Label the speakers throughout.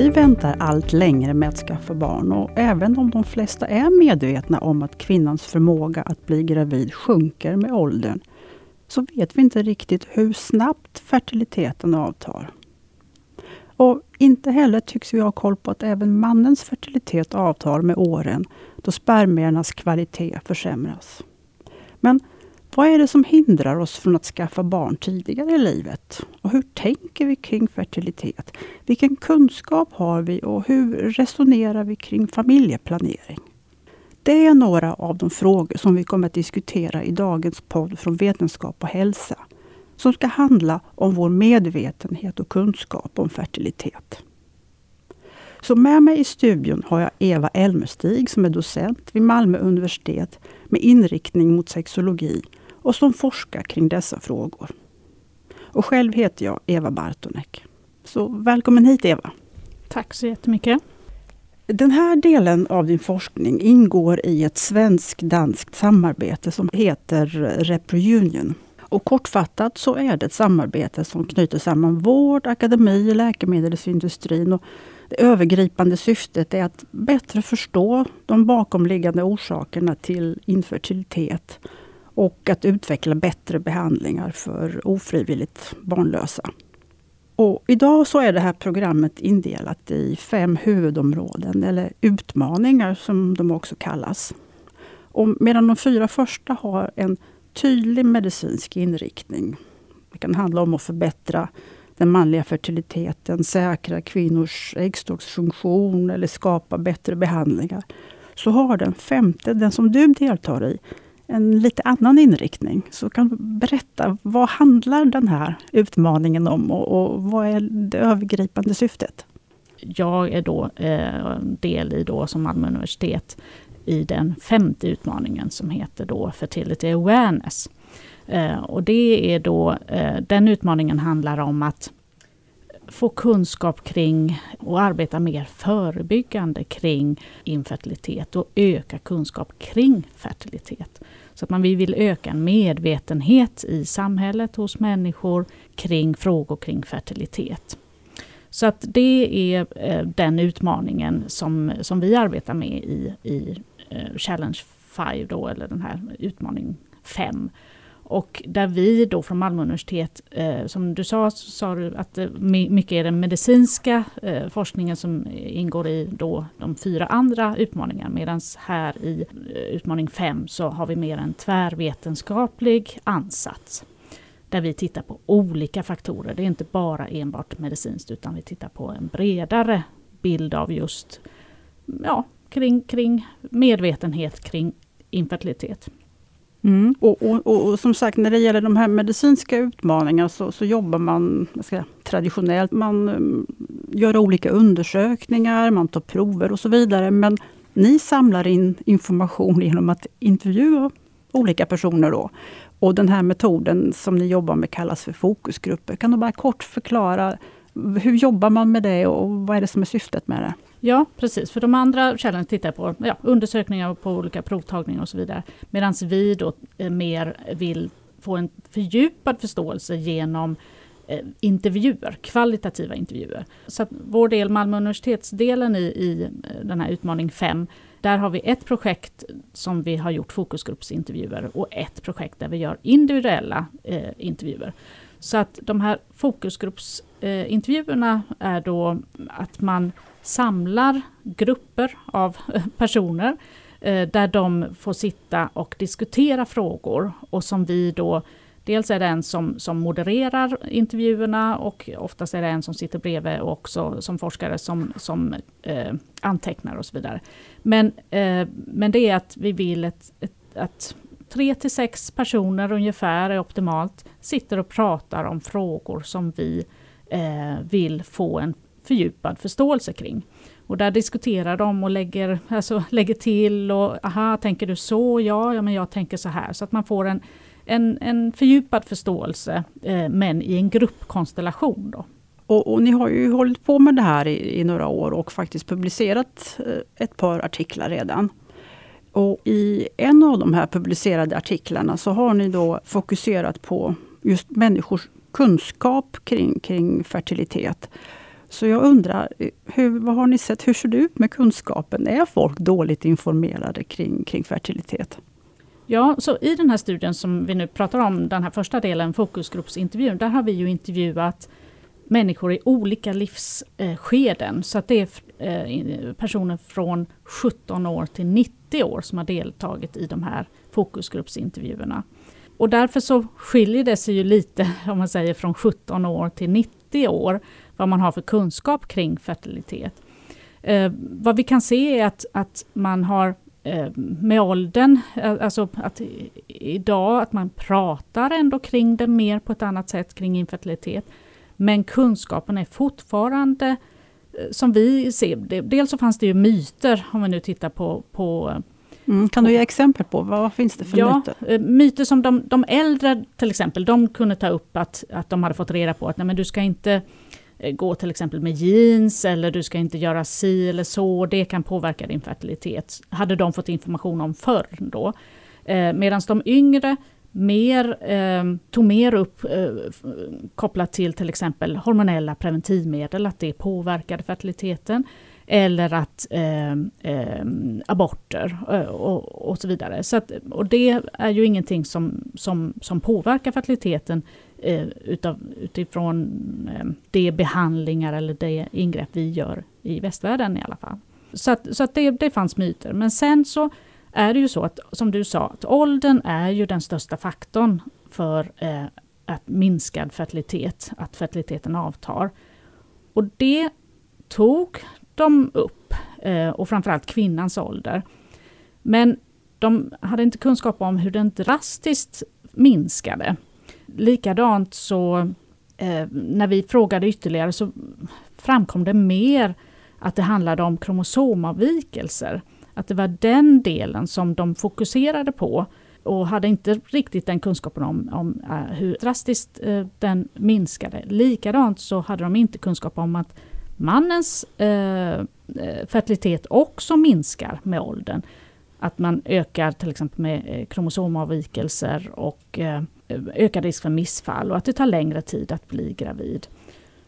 Speaker 1: Vi väntar allt längre med att skaffa barn och även om de flesta är medvetna om att kvinnans förmåga att bli gravid sjunker med åldern, så vet vi inte riktigt hur snabbt fertiliteten avtar. Och inte heller tycks vi ha koll på att även mannens fertilitet avtar med åren, då spermiernas kvalitet försämras. Men vad är det som hindrar oss från att skaffa barn tidigare i livet? Och hur tänker vi kring fertilitet? Vilken kunskap har vi och hur resonerar vi kring familjeplanering? Det är några av de frågor som vi kommer att diskutera i dagens podd från Vetenskap och hälsa som ska handla om vår medvetenhet och kunskap om fertilitet. Så med mig i studion har jag Eva Elmerstig som är docent vid Malmö universitet med inriktning mot sexologi och som forskar kring dessa frågor. Och själv heter jag Eva Bartonek. Så välkommen hit Eva!
Speaker 2: Tack så jättemycket!
Speaker 1: Den här delen av din forskning ingår i ett svensk-danskt samarbete som heter Reprounion. Och kortfattat så är det ett samarbete som knyter samman vård, akademi, läkemedelsindustrin. Och det övergripande syftet är att bättre förstå de bakomliggande orsakerna till infertilitet och att utveckla bättre behandlingar för ofrivilligt barnlösa. Och idag så är det här programmet indelat i fem huvudområden, eller utmaningar som de också kallas. Och medan de fyra första har en tydlig medicinsk inriktning. Det kan handla om att förbättra den manliga fertiliteten, säkra kvinnors äggstocksfunktion eller skapa bättre behandlingar. Så har den femte, den som du deltar i, en lite annan inriktning. Så kan du berätta, vad handlar den här utmaningen om och, och vad är det övergripande syftet?
Speaker 2: Jag är då eh, del i då som Malmö universitet i den femte utmaningen som heter då Fertility Awareness. Eh, och det är då, eh, den utmaningen handlar om att få kunskap kring och arbeta mer förebyggande kring infertilitet och öka kunskap kring fertilitet. Så att man vill öka en medvetenhet i samhället hos människor kring frågor kring fertilitet. Så att det är eh, den utmaningen som, som vi arbetar med i, i eh, Challenge 5 då, eller den här utmaning 5. Och där vi då från Malmö universitet, eh, som du sa, så sa du att eh, mycket är den medicinska eh, forskningen som ingår i då de fyra andra utmaningarna. Medan här i eh, utmaning fem så har vi mer en tvärvetenskaplig ansats. Där vi tittar på olika faktorer. Det är inte bara enbart medicinskt utan vi tittar på en bredare bild av just ja, kring, kring medvetenhet kring infertilitet.
Speaker 1: Mm. Och, och, och, och, som sagt, när det gäller de här medicinska utmaningarna så, så jobbar man säga, traditionellt. Man um, gör olika undersökningar, man tar prover och så vidare. Men ni samlar in information genom att intervjua olika personer. Då. Och den här metoden som ni jobbar med kallas för fokusgrupper. Kan du bara kort förklara hur jobbar man med det och vad är det som är syftet med det?
Speaker 2: Ja, precis. För de andra källorna tittar på ja, undersökningar på olika provtagningar och så vidare. Medan vi då eh, mer vill få en fördjupad förståelse genom eh, intervjuer, kvalitativa intervjuer. Så att vår del, Malmö universitetsdelen i, i eh, den här utmaning 5, där har vi ett projekt som vi har gjort fokusgruppsintervjuer och ett projekt där vi gör individuella eh, intervjuer. Så att de här fokusgruppsintervjuerna är då att man samlar grupper av personer eh, där de får sitta och diskutera frågor och som vi då Dels är det en som, som modererar intervjuerna och oftast är det en som sitter bredvid och också som forskare som, som eh, antecknar och så vidare. Men, eh, men det är att vi vill ett, ett, att tre till sex personer ungefär är optimalt, sitter och pratar om frågor som vi eh, vill få en fördjupad förståelse kring. Och där diskuterar de och lägger, alltså, lägger till och aha, tänker du så? Ja, ja, men jag tänker så här. Så att man får en, en, en fördjupad förståelse, eh, men i en gruppkonstellation. Då.
Speaker 1: Och, och, ni har ju hållit på med det här i, i några år och faktiskt publicerat eh, ett par artiklar redan. Och I en av de här publicerade artiklarna så har ni då fokuserat på just människors kunskap kring, kring fertilitet. Så jag undrar, hur, vad har ni sett? Hur ser det ut med kunskapen? Är folk dåligt informerade kring, kring fertilitet?
Speaker 2: Ja, så i den här studien som vi nu pratar om, den här första delen, fokusgruppsintervjun, där har vi ju intervjuat människor i olika livsskeden. Så att det är eh, personer från 17 år till 90 år som har deltagit i de här fokusgruppsintervjuerna. Och därför så skiljer det sig ju lite, om man säger från 17 år till 90 år, vad man har för kunskap kring fertilitet. Eh, vad vi kan se är att, att man har eh, med åldern, eh, alltså att idag att man pratar ändå kring det mer på ett annat sätt kring infertilitet. Men kunskapen är fortfarande eh, som vi ser Dels så fanns det ju myter, om vi nu tittar på, på
Speaker 1: Mm, kan du ge exempel på vad finns det för
Speaker 2: ja,
Speaker 1: myter?
Speaker 2: Eh, myter som de, de äldre till exempel, de kunde ta upp att, att de hade fått reda på att nej, men du ska inte eh, gå till exempel med jeans eller du ska inte göra si eller så, det kan påverka din fertilitet. Hade de fått information om förr då. Eh, Medan de yngre mer, eh, tog mer upp eh, kopplat till till exempel hormonella preventivmedel, att det påverkade fertiliteten. Eller att eh, eh aborter eh, och, och, så vidare. Så att, och det är ju ingenting som, som, som påverkar fertiliteten eh, utav, utifrån eh, de behandlingar eller de ingrepp vi gör i västvärlden i alla fall. Så att, så att det, det fanns myter. Men sen så är det ju så att, som du sa, att åldern är ju den största faktorn för eh, att minskad fertilitet, att fertiliteten avtar. Och det tog de upp, eh, och framförallt kvinnans ålder. Men de hade inte kunskap om hur den drastiskt minskade. Likadant så eh, när vi frågade ytterligare så framkom det mer att det handlade om kromosomavvikelser. Att det var den delen som de fokuserade på och hade inte riktigt den kunskapen om, om uh, hur drastiskt uh, den minskade. Likadant så hade de inte kunskap om att mannens uh, fertilitet också minskar med åldern. Att man ökar till exempel med kromosomavvikelser och ökar risk för missfall och att det tar längre tid att bli gravid.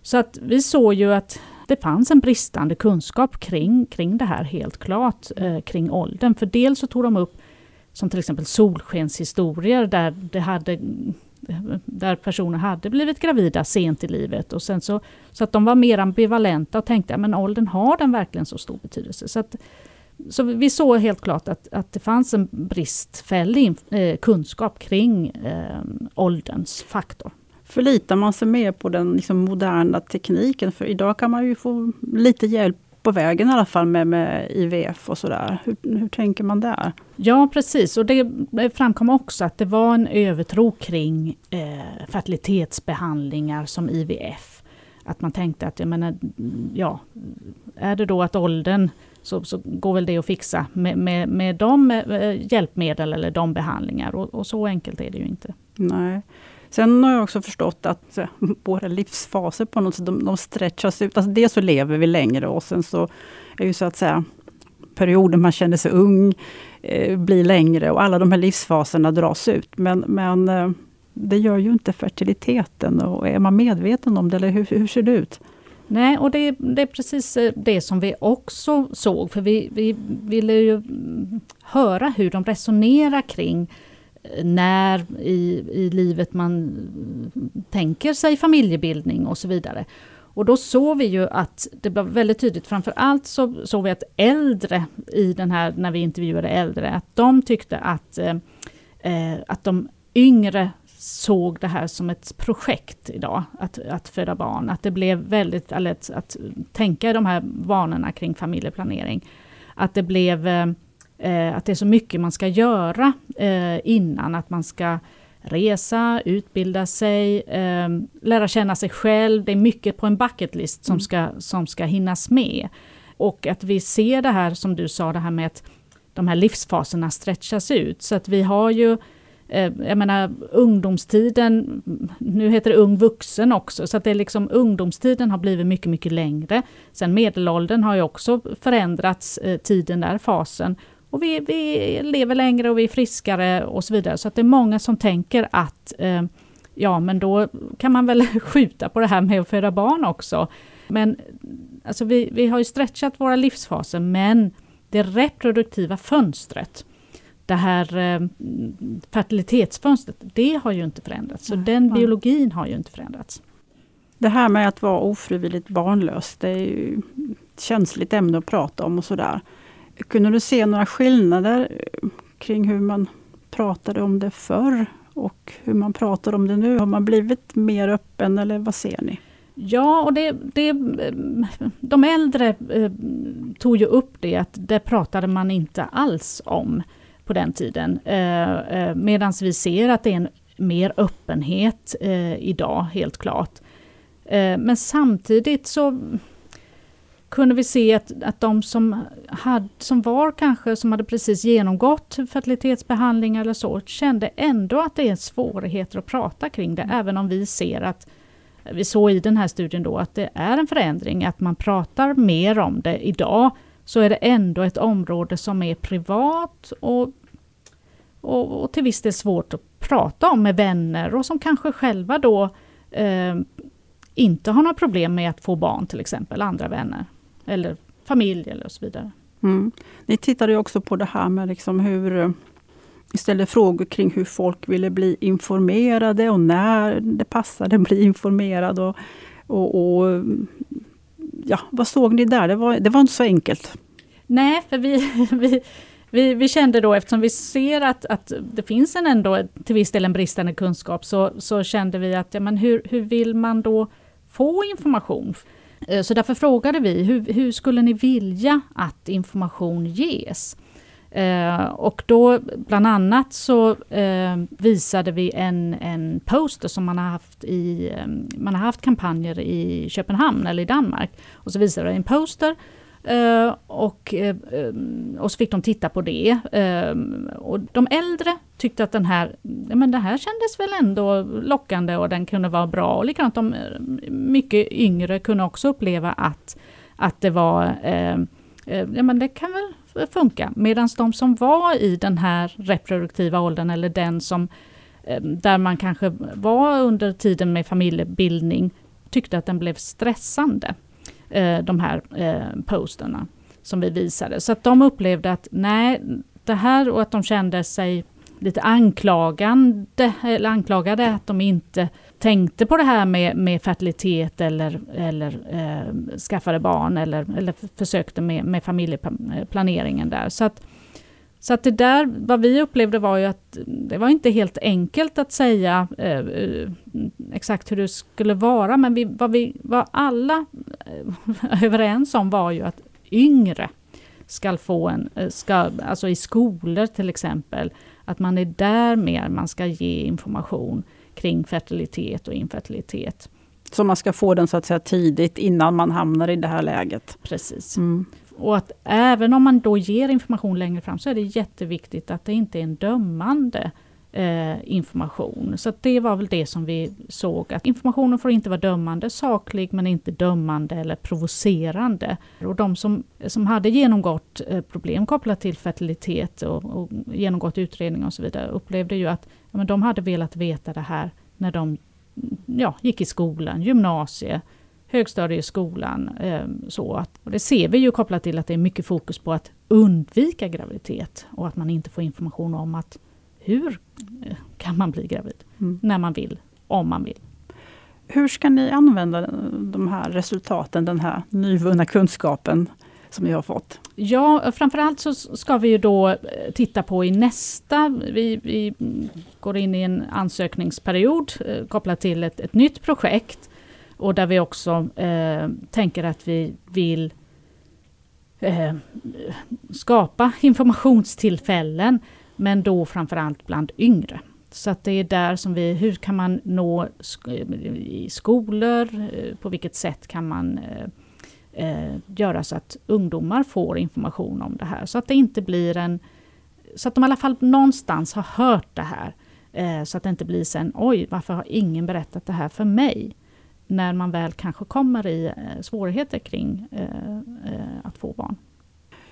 Speaker 2: Så att vi såg ju att det fanns en bristande kunskap kring, kring det här helt klart, eh, kring åldern. För dels så tog de upp som till exempel solskenshistorier där, det hade, där personer hade blivit gravida sent i livet. Och sen så, så att de var mer ambivalenta och tänkte, att åldern har den verkligen så stor betydelse? Så, att, så vi såg helt klart att, att det fanns en bristfällig eh, kunskap kring eh, ålderns faktor
Speaker 1: förlitar man sig mer på den liksom, moderna tekniken? För idag kan man ju få lite hjälp på vägen i alla fall med, med IVF och sådär. Hur, hur tänker man där?
Speaker 2: Ja precis, och det framkom också att det var en övertro kring eh, fertilitetsbehandlingar som IVF. Att man tänkte att, jag menar, ja, är det då att åldern så, så går väl det att fixa med, med, med de eh, hjälpmedel eller de behandlingar. Och, och så enkelt är det ju inte.
Speaker 1: Nej. Sen har jag också förstått att eh, våra livsfaser på något sätt, de, de stretchas ut. Alltså dels så lever vi längre och sen så är ju så att säga perioden man känner sig ung eh, blir längre och alla de här livsfaserna dras ut. Men, men eh, det gör ju inte fertiliteten. Och är man medveten om det, eller hur, hur ser det ut?
Speaker 2: Nej, och det, det, är precis eh, det som vi också såg, för vi, vi ville ju mm, höra hur de resonerar kring när i, i livet man tänker sig familjebildning och så vidare. Och då såg vi ju att det blev väldigt tydligt, framförallt så såg vi att äldre i den här, när vi intervjuade äldre, att de tyckte att, eh, eh att de yngre såg det här som ett projekt idag, att, att föda barn. Att det blev väldigt lätt att tänka i de här vanorna kring familjeplanering. Att det blev eh, eh, att det är så mycket man ska göra eh, innan, att man ska resa, utbilda sig, eh, lära känna sig själv. Det är mycket på en bucket list som, mm. ska, som ska hinnas med. Och att vi ser det här, som du sa, det här med att de här livsfaserna stretchas ut. Så att vi har ju eh, jag menar ungdomstiden, nu heter det ung vuxen också, så att det är liksom ungdomstiden har blivit mycket, mycket längre. Sen medelåldern har ju också förändrats, eh, tiden där, fasen. Och vi, vi lever längre och vi är friskare och så vidare. Så att det är många som tänker att eh, ja, men då kan man väl skjuta på det här med att föda barn också. Men alltså vi, vi har ju stretchat våra livsfaser men det reproduktiva fönstret, det här eh, fertilitetsfönstret, det har ju inte förändrats. Så den ja. biologin har ju inte förändrats.
Speaker 1: Det här med att vara ofrivilligt barnlös, det är ju ett känsligt ämne att prata om och sådär. Kunde du se några skillnader eh, kring hur man pratade om det förr och hur man pratar om det nu? Har man blivit mer öppen eller vad ser ni?
Speaker 2: Ja, och det, det, eh, de äldre eh, tog ju upp det, att det pratade man inte alls om på den tiden. Medan vi ser att det är en mer öppenhet idag, helt klart. Men samtidigt så kunde vi se att, att de som, hade, som var kanske, som hade precis genomgått fertilitetsbehandling eller så, kände ändå att det är svårigheter att prata kring det, mm. även om vi ser att vi såg i den här studien då att det är en förändring, att man pratar mer om det idag, så är det ändå ett område som är privat och, och, och till viss del svårt att prata om med vänner och som kanske själva då eh, inte har några problem med att få barn till exempel, andra vänner eller familj eller så vidare.
Speaker 1: Mm. Ni tittade också på det här med liksom hur ställde frågor kring hur folk ville bli informerade och när det passade att bli informerad. Och, och, och, ja, vad såg ni där? Det var, det var inte så enkelt.
Speaker 2: Nej, för vi, vi, vi, vi kände då, eftersom vi ser att, att det finns en ändå till viss del en bristande kunskap, så, så kände vi att ja, men hur, hur vill man då få information? Eh, så därför frågade vi, hur, hur skulle ni vilja att information ges? Eh, och då bland annat så eh, visade vi en, en poster som man har haft i, eh, man har haft kampanjer i Köpenhamn eller i Danmark. Och så visade vi en poster Eh, och, eh, och så fick de titta på det. Eh, och de äldre tyckte att den här, men det här kändes väl ändå lockande och den kunde vara bra. Och likadant de mycket yngre kunde också uppleva att, att det var, ja men det kan väl funka. Medan de som var i den här reproduktiva åldern eller den som, där man kanske var under tiden med familjebildning, tyckte att den blev stressande. Eh, de här eh, posterna som vi visade. Så att de upplevde att nej, det här och att de kände sig lite anklagande, eller anklagade att de inte tänkte på det här med, med fertilitet eller, eller eh, skaffade barn eller, eller försökte med, med familjeplaneringen eh, där. Så att, så att det där, vad vi upplevde var ju att det var inte helt enkelt att säga eh, eh exakt hur det skulle vara, men vi, vad vi var alla eh, överens om var ju att yngre ska få en, eh, ska, alltså i skolor till exempel, att man är där mer, man ska ge information kring fertilitet och infertilitet.
Speaker 1: Så man ska få den så att säga tidigt innan man hamnar i det här läget?
Speaker 2: Precis. Mm. Och att även om man då ger information längre fram så är det jätteviktigt att det inte är en dömande eh, information. Så det var väl det som vi såg, att informationen får inte vara dömande, saklig men inte dömande eller provocerande. Och de som, som hade genomgått eh, problem kopplat till fertilitet och, och genomgått utredning och så vidare upplevde ju att ja, men de hade velat veta det här när de ja, gick i skolan, gymnasiet, högstadieskolan. Eh, så att, och det ser vi ju kopplat till att det är mycket fokus på att undvika graviditet och att man inte får information om att hur eh, kan man bli gravid mm. när man vill, om man vill.
Speaker 1: Hur ska ni använda de här resultaten, den här nyvunna kunskapen som ni har fått?
Speaker 2: Ja, framförallt så ska vi ju då eh, titta på i nästa, vi, vi går in i en ansökningsperiod eh, kopplat till ett, ett nytt projekt och där vi också eh, tänker att vi vill eh, skapa informationstillfällen, men då framförallt bland yngre. Så att det är där som vi, hur kan man nå sk i skolor, eh, på vilket sätt kan man eh, eh, göra så att ungdomar får information om det här. Så att det inte blir en... Så att de i alla fall någonstans har hört det här. Eh, så att det inte blir sen, oj, varför har ingen berättat det här för mig? När man väl kanske kommer i eh, svårigheter kring eh, eh, att få barn.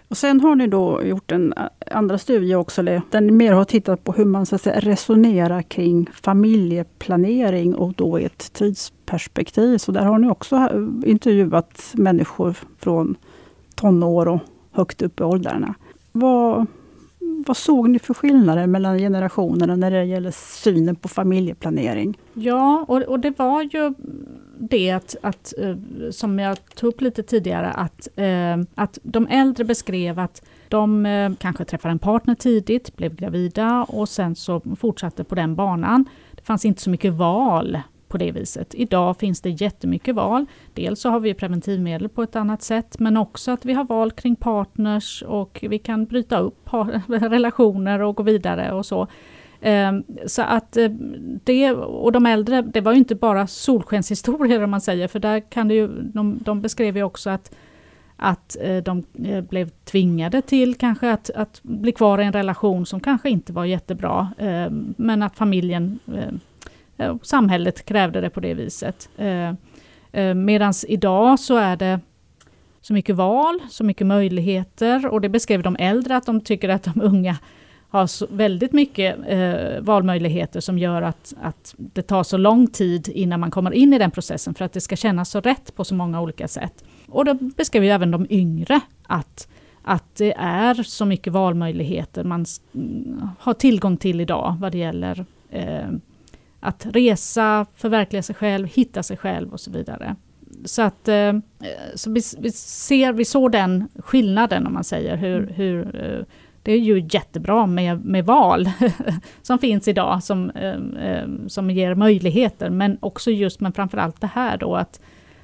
Speaker 1: Och sen har ni då gjort en andra studie också, där ni mer har tittat på hur man så att säga, resonerar kring familjeplanering och då i ett tidsperspektiv. Så där har ni också intervjuat människor från tonår och högt upp i åldrarna. Vad, vad såg ni för skillnader mellan generationerna när det gäller synen på familjeplanering?
Speaker 2: Ja, och, och det var ju det att, att, eh, som jag tog upp lite tidigare, att, eh, att de äldre beskrev att de eh, kanske träffade en partner tidigt, blev gravida och sen så fortsatte på den banan. Det fanns inte så mycket val på det viset. Idag finns det jättemycket val. Dels så har vi preventivmedel på ett annat sätt, men också att vi har val kring partners och vi kan bryta upp relationer och gå vidare och så. Ehm, så att eh, det, och de äldre, det var ju inte bara solskenshistorier om man säger, för där kan det ju, de, de beskrev ju också att att eh, de eh, blev tvingade till kanske att, att bli kvar i en relation som kanske inte var jättebra, ehm, men att familjen ehm, samhället krävde det på det viset. Medan idag så är det så mycket val, så mycket möjligheter och det beskrev de äldre att de tycker att de unga har väldigt mycket eh, valmöjligheter som gör att, att det tar så lång tid innan man kommer in i den processen för att det ska kännas så rätt på så många olika sätt. Och då beskriver ju även de yngre att, att det är så mycket valmöjligheter man har tillgång till idag vad det gäller eh, att resa, förverkliga sig själv, hitta sig själv och så vidare. Så att eh, så vi, vi, ser, vi såg den skillnaden om man säger, hur, mm. hur eh, det är ju jättebra med, med val som finns idag, som, eh, som ger möjligheter, men också just, men framförallt det här då att,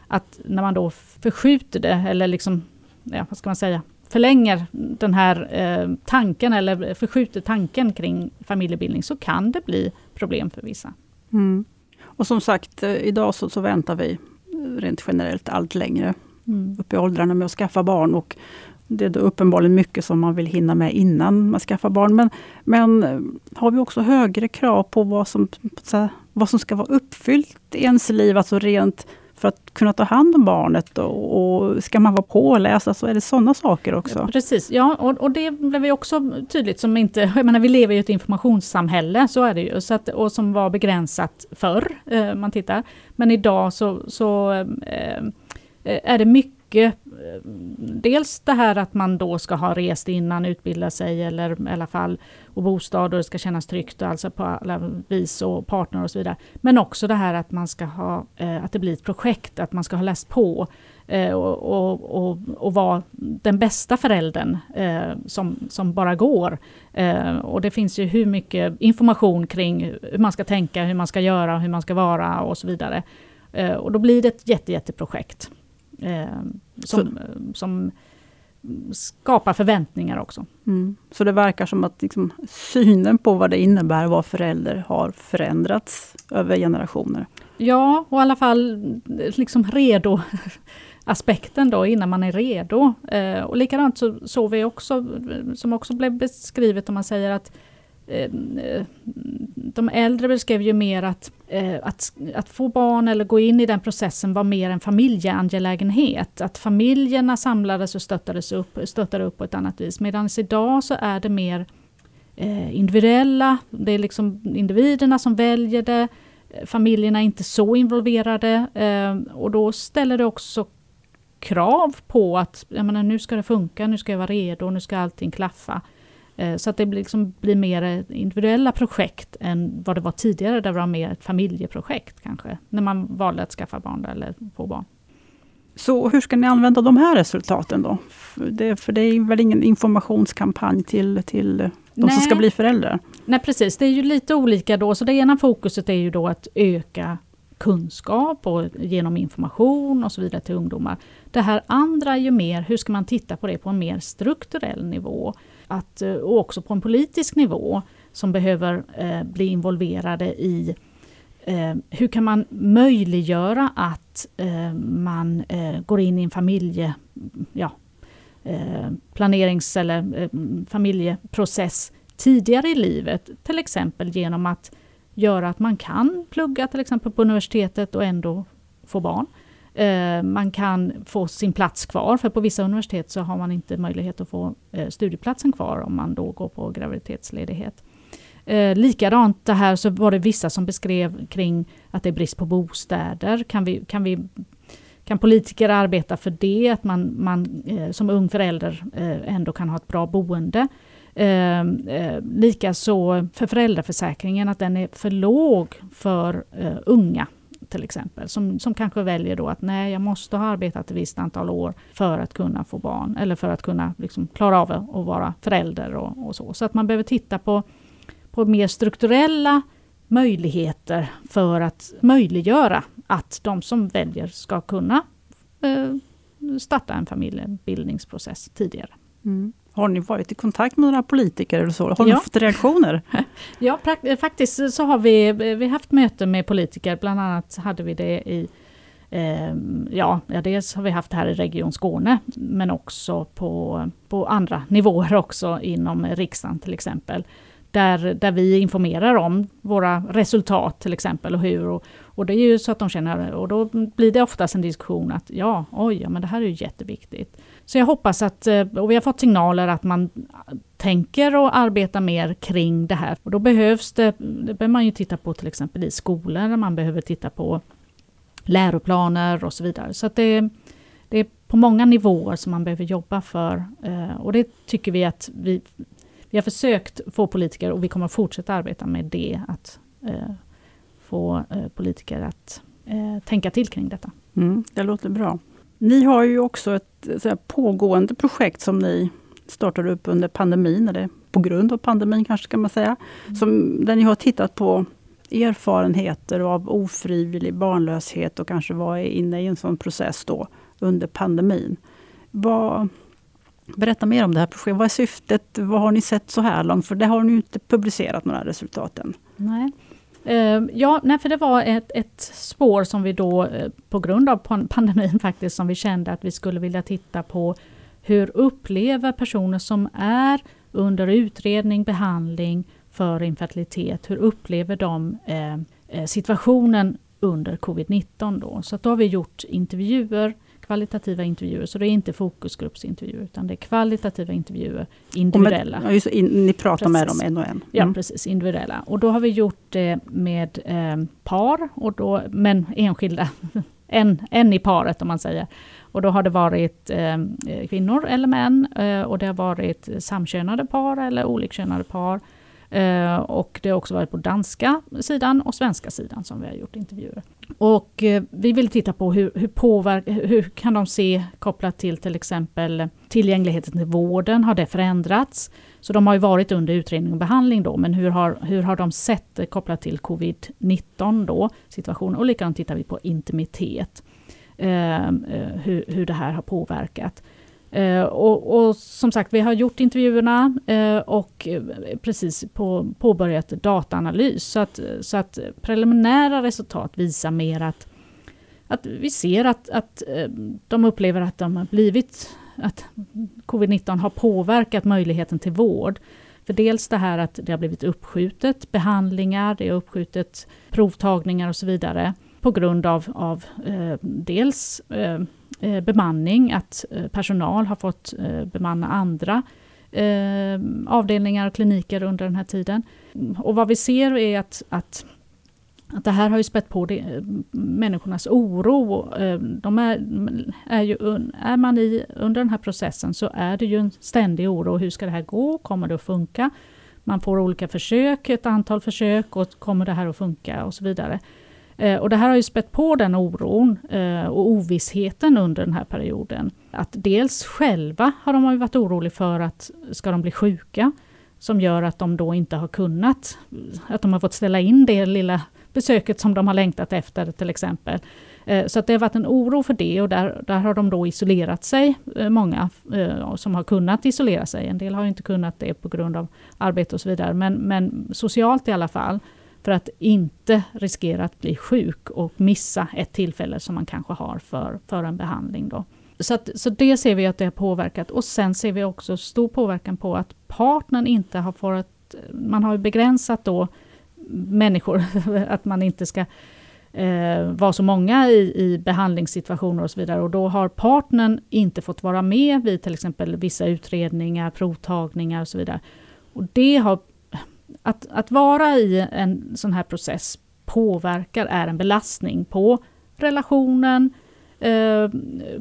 Speaker 2: att när man då förskjuter det, eller liksom, ja, vad ska man säga, förlänger den här eh, tanken, eller förskjuter tanken kring familjebildning, så kan det bli problem för vissa.
Speaker 1: Mm. Och som sagt, eh, idag så, så väntar vi rent generellt allt längre mm. upp i åldrarna med att skaffa barn. Och det är uppenbarligen mycket som man vill hinna med innan man skaffar barn. Men, men eh, har vi också högre krav på vad som, vad som ska vara uppfyllt i ens liv, alltså rent för att kunna ta hand om barnet och, och ska man vara påläst, alltså är det sådana saker också?
Speaker 2: Ja, precis, ja och, och det blev ju också tydligt som inte, jag menar vi lever i ett informationssamhälle, så är det ju, så att, och som var begränsat förr, eh, man tittar. Men idag så, så eh, eh är det mycket Eh, dels det här att man då ska ha rest innan, utbilda sig eller i alla fall och bostad och det ska kännas tryggt alltså på alla vis och partner och så vidare. Men också det här att man ska ha, eh, att det blir ett projekt, att man ska ha läst på eh, och, och, och, och vara den bästa föräldern som, som bara går. och det finns ju hur mycket information kring hur man ska tänka, hur man ska göra, hur man ska vara och så vidare. och då blir det ett jätte, jätteprojekt. Eh, som, som skapar förväntningar också.
Speaker 1: Mm. Så det verkar som att liksom, synen på vad det innebär att vara förälder har förändrats över generationer?
Speaker 2: Ja, och i alla fall liksom redo aspekten då innan man är redo. Eh, och likadant så såg vi också, som också blev beskrivet om man säger att Eh, Eh, de äldre beskrev ju mer att, eh, att, att få barn eller gå in i den processen var mer en familjeangelägenhet. Att familjerna samlades och stöttades upp, stöttade upp på ett annat vis. Medan idag så är det mer eh, individuella, det är liksom individerna som väljer det. Familjerna är inte så involverade och då ställer det också krav på att jag menar, nu ska det funka, nu ska jag vara redo, nu ska allting klaffa. Eh, så att det liksom blir mer individuella projekt än vad det var tidigare, där det var mer ett familjeprojekt kanske, när man valde att skaffa barn eller få barn.
Speaker 1: Så hur ska ni använda de här resultaten då? Det, för det är väl ingen informationskampanj till, till de Nej. som ska bli föräldrar?
Speaker 2: Nej precis, det är ju lite olika då. Så det ena fokuset är ju då att öka kunskap och genom information och så vidare till ungdomar. Det här andra är ju mer, hur ska man titta på det på en mer strukturell nivå? Att, eh, och också på en politisk nivå, som behöver eh, bli involverade i eh, hur kan man möjliggöra att eh, man eh, går in i en familje, ja, eh, planerings eller eh, familjeprocess tidigare i livet, till exempel genom att göra att man kan plugga till exempel på universitetet och ändå få barn. Eh, man kan få sin plats kvar, för på vissa universitet så har man inte möjlighet att få eh, studieplatsen kvar om man då går på graviditetsledighet. Eh, likadant det här så var det vissa som beskrev kring att det är brist på bostäder. Kan, vi, kan, vi, kan politiker arbeta för det? Att man, man eh, som ung förälder eh, ändå kan ha ett bra boende. Eh, eh, Likaså för föräldraförsäkringen, att den är för låg för eh, unga till exempel, som, som kanske väljer då att nej, jag måste ha arbetat ett visst antal år för att kunna få barn, eller för att kunna liksom klara av att vara förälder och, och så. Så att man behöver titta på, på mer strukturella möjligheter för att möjliggöra att de som väljer ska kunna eh, starta en familjebildningsprocess tidigare.
Speaker 1: Mm. Har ni varit i kontakt med några politiker eller så? Har ja. ni fått reaktioner?
Speaker 2: ja, faktiskt så har vi, vi haft möten med politiker, bland annat hade vi det i eh, ja, dels har vi haft det här i Region Skåne, men också på, på andra nivåer också inom riksdagen till exempel där, där vi informerar om våra resultat till exempel och hur. Och, och det är ju så att de känner, och då blir det oftast en diskussion att ja, oj, ja, men det här är ju jätteviktigt. Så jag hoppas att, eh, och vi har fått signaler att man tänker och arbetar mer kring det här. Och då behövs det, det behöver man ju titta på till exempel i skolor, man behöver titta på läroplaner och så vidare. Så att det, det är på många nivåer som man behöver jobba för. Eh, och det tycker vi att vi vi har försökt få politiker, och vi kommer fortsätta arbeta med det, att eh, få politiker att tänka till kring detta.
Speaker 1: Mm, det låter bra. Ni har ju också ett så pågående projekt som ni startade upp under pandemin, eller på grund av pandemin kanske ska man säga. Mm. Som, där ni har tittat på erfarenheter av ofrivillig barnlöshet och kanske var inne i en sån process då under pandemin. Vad, Berätta mer om det här projektet. Vad är syftet? Vad har ni sett så här långt? För det har ni inte publicerat några resultat än.
Speaker 2: Nej. Ehm, ja, nej, för det var ett, ett spår som vi då, eh, på grund av pandemin faktiskt, som vi kände att vi skulle vilja titta på hur upplever personer som är under utredning, behandling för infertilitet, hur upplever de eh, eh, situationen under covid-19 då? Så då har vi gjort intervjuer kvalitativa intervjuer. Så det är inte fokusgruppsintervjuer utan det är kvalitativa intervjuer, individuella.
Speaker 1: Med, ja, in, ni pratar precis. med dem en och en? Mm.
Speaker 2: Ja precis, individuella. Och då har vi gjort det med eh, par, och då, men enskilda. en, en i paret om man säger. Och då har det varit eh, kvinnor eller män eh, och det har varit samkönade par eller olikkönade par. Eh, och det har också varit på danska sidan och svenska sidan som vi har gjort intervjuer. Och eh, vi vill titta på hur, hur, påverk, hur kan de se kopplat till till exempel tillgängligheten till vården, har det förändrats? Så de har ju varit under utredning och behandling då, men hur har, hur har de sett det kopplat till covid-19 då, situationen? Och likadant tittar vi på intimitet, eh, eh hur, hur det här har påverkat. Eh, och, och, som sagt, vi har gjort intervjuerna eh, och eh, precis på, påbörjat dataanalys. Så att, så att preliminära resultat visar mer att, att vi ser att, att eh, de upplever att de har blivit att covid-19 har påverkat möjligheten till vård. För dels det här att det har blivit uppskjutet behandlingar, det har uppskjutet provtagningar och så vidare på grund av, av eh, dels eh, eh bemanning, att eh, personal har fått eh, bemanna andra eh, avdelningar och kliniker under den här tiden. Och vad vi ser är att, att att det här har ju spett på det, eh, människornas oro. De är, är, ju, är man i, under den här processen så är det ju en ständig oro. Hur ska det här gå? Kommer det att funka? Man får olika försök, ett antal försök och kommer det här att funka och så vidare. Eh, och det här har ju spett på den oron eh, och ovissheten under den här perioden. Att dels själva har de varit oroliga för att ska de bli sjuka, som gör att de då inte har kunnat, att de har fått ställa in det lilla besöket som de har längtat efter till exempel. Eh, så att det har varit en oro för det och där, där har de då isolerat sig, många som har kunnat isolera sig. En del har inte kunnat det på grund av arbete och så vidare, men, men socialt i alla fall för att inte riskera att bli sjuk och missa ett tillfälle som man kanske har för, för en behandling. Då. Så, att, så det ser vi att det har påverkat och sen ser vi också stor påverkan på att partnern inte har fått, man har begränsat då människor, att man inte ska eh, vara så många i, i behandlingssituationer och så vidare. Och då har partnern inte fått vara med vid till exempel vissa utredningar, provtagningar och så vidare. Och det har, att, att vara i en sån här process påverkar, är en belastning på relationen, eh,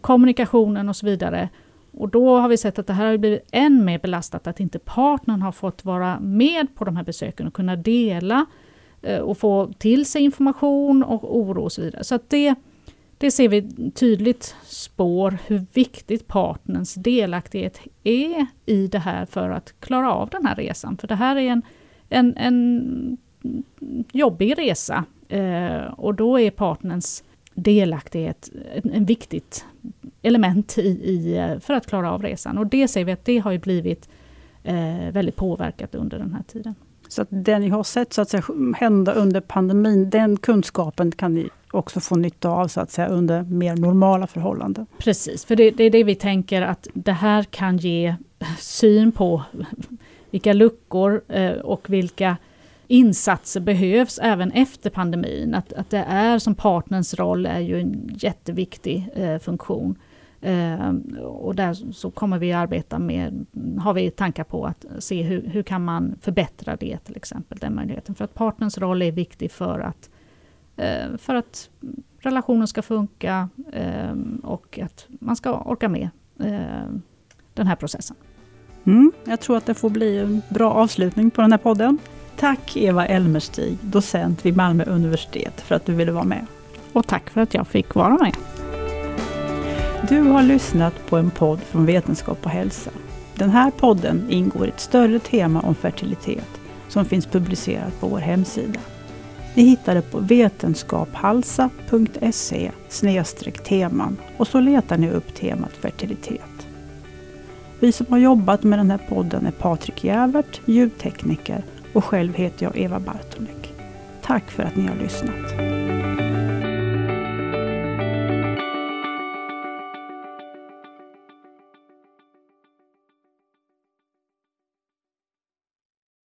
Speaker 2: kommunikationen och så vidare. Och då har vi sett att det här har blivit än mer belastat, att inte partnern har fått vara med på de här besöken och kunna dela eh, och få till sig information och oro och så vidare. Så att det, det ser vi tydligt spår hur viktigt partners delaktighet är i det här för att klara av den här resan. För det här är en, en, en jobbig resa eh, och då är partners delaktighet en viktigt element i, i, eh, för att klara av resan. Och det ser vi att det har ju blivit eh, väldigt påverkat under den här tiden.
Speaker 1: Så att det ni har sett så att säga, hända under pandemin, den kunskapen kan ni också få nytta av så att säga, under mer normala förhållanden?
Speaker 2: Precis, för det, det är det vi tänker att det här kan ge syn på vilka luckor eh, och vilka insatser behövs även efter pandemin. Att, att det är som partners roll är ju en jätteviktig eh, funktion. Eh, och där så kommer vi arbeta med, har vi tankar på att se hur, hur kan man förbättra det till exempel, den möjligheten. För att partners roll är viktig för att, eh, för att relationen ska funka eh, och att man ska orka med eh, den här processen.
Speaker 1: Mm, jag tror att det får bli en bra avslutning på den här podden. Tack Eva Elmerstig, docent vid Malmö universitet, för att du ville vara med.
Speaker 2: Och tack för att jag fick vara med.
Speaker 1: Du har lyssnat på en podd från Vetenskap och hälsa. Den här podden ingår i ett större tema om fertilitet som finns publicerat på vår hemsida. Ni hittar det på vetenskaphalsa.se teman och så letar ni upp temat fertilitet. Vi som har jobbat med den här podden är Patrik Jävert, ljudtekniker och själv heter jag Eva Bartonek. Tack för att ni har lyssnat.